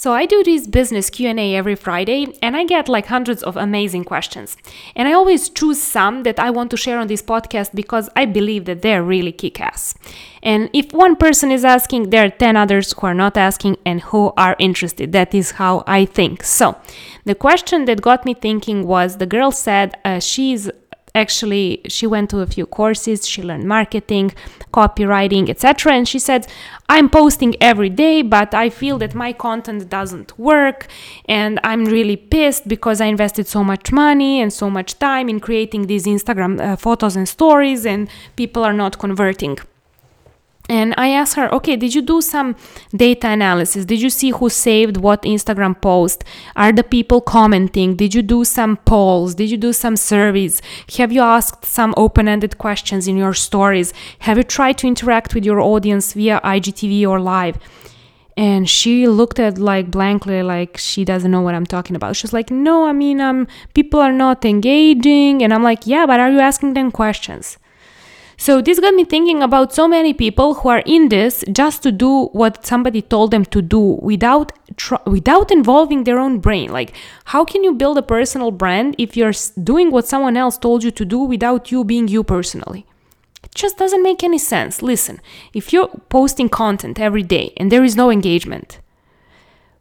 So I do this business Q&A every Friday and I get like hundreds of amazing questions. And I always choose some that I want to share on this podcast because I believe that they're really kick-ass. And if one person is asking, there are 10 others who are not asking and who are interested. That is how I think. So, the question that got me thinking was the girl said uh, she's actually she went to a few courses she learned marketing copywriting etc and she said i'm posting every day but i feel that my content doesn't work and i'm really pissed because i invested so much money and so much time in creating these instagram uh, photos and stories and people are not converting and I asked her, okay, did you do some data analysis? Did you see who saved what Instagram post? Are the people commenting? Did you do some polls? Did you do some surveys? Have you asked some open ended questions in your stories? Have you tried to interact with your audience via IGTV or live? And she looked at like blankly, like she doesn't know what I'm talking about. She's like, no, I mean, um, people are not engaging. And I'm like, yeah, but are you asking them questions? So this got me thinking about so many people who are in this just to do what somebody told them to do without tr- without involving their own brain. Like how can you build a personal brand if you're doing what someone else told you to do without you being you personally? It just doesn't make any sense. Listen, if you're posting content every day and there is no engagement,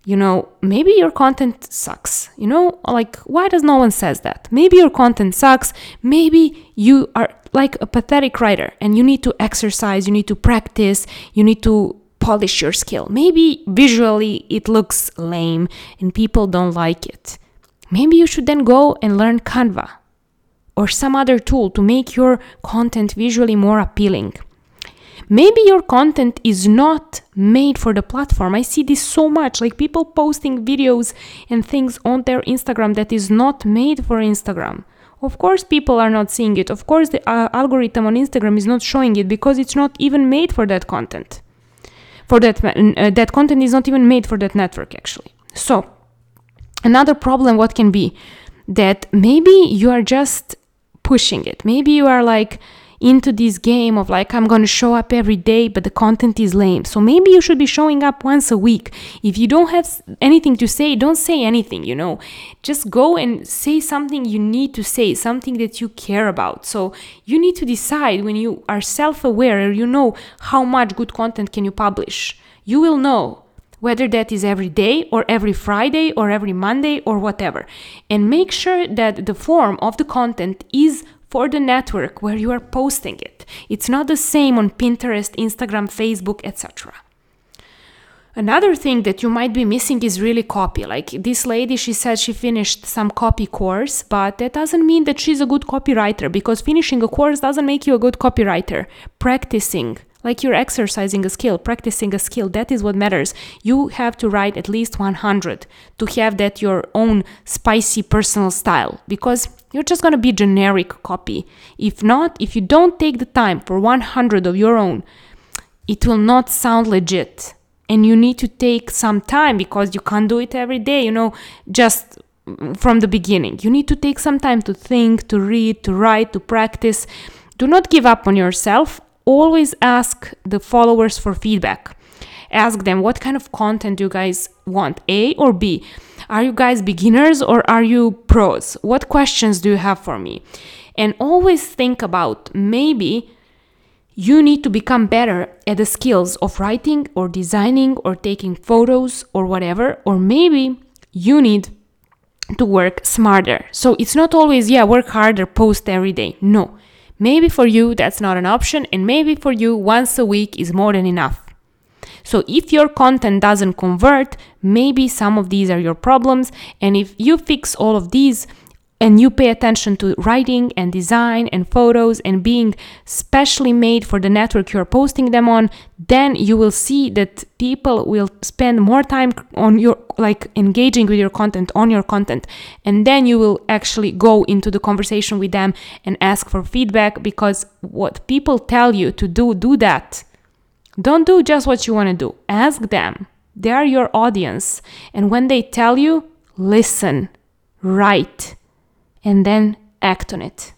you know, maybe your content sucks. You know, like why does no one says that? Maybe your content sucks. Maybe you are like a pathetic writer and you need to exercise, you need to practice, you need to polish your skill. Maybe visually it looks lame and people don't like it. Maybe you should then go and learn Canva or some other tool to make your content visually more appealing. Maybe your content is not made for the platform. I see this so much like people posting videos and things on their Instagram that is not made for Instagram. Of course, people are not seeing it. Of course, the uh, algorithm on Instagram is not showing it because it's not even made for that content. For that, uh, that content is not even made for that network actually. So, another problem what can be that maybe you are just pushing it. Maybe you are like into this game of like, I'm going to show up every day, but the content is lame. So maybe you should be showing up once a week. If you don't have anything to say, don't say anything, you know. Just go and say something you need to say, something that you care about. So you need to decide when you are self aware, or you know how much good content can you publish. You will know whether that is every day or every Friday or every Monday or whatever. And make sure that the form of the content is the network where you are posting it. It's not the same on Pinterest, Instagram, Facebook, etc. Another thing that you might be missing is really copy. Like this lady, she said she finished some copy course, but that doesn't mean that she's a good copywriter because finishing a course doesn't make you a good copywriter. Practicing, like you're exercising a skill, practicing a skill, that is what matters. You have to write at least 100 to have that your own spicy personal style because you're just going to be generic copy. If not, if you don't take the time for 100 of your own, it will not sound legit. And you need to take some time because you can't do it every day, you know, just from the beginning. You need to take some time to think, to read, to write, to practice. Do not give up on yourself. Always ask the followers for feedback. Ask them what kind of content do you guys want, A or B. Are you guys beginners or are you pros? What questions do you have for me? And always think about maybe you need to become better at the skills of writing or designing or taking photos or whatever, or maybe you need to work smarter. So it's not always, yeah, work harder, post every day. No. Maybe for you that's not an option, and maybe for you once a week is more than enough. So if your content doesn't convert, maybe some of these are your problems. And if you fix all of these, and you pay attention to writing and design and photos and being specially made for the network you're posting them on then you will see that people will spend more time on your like engaging with your content on your content and then you will actually go into the conversation with them and ask for feedback because what people tell you to do do that don't do just what you want to do. Ask them. They are your audience. And when they tell you, listen, write, and then act on it.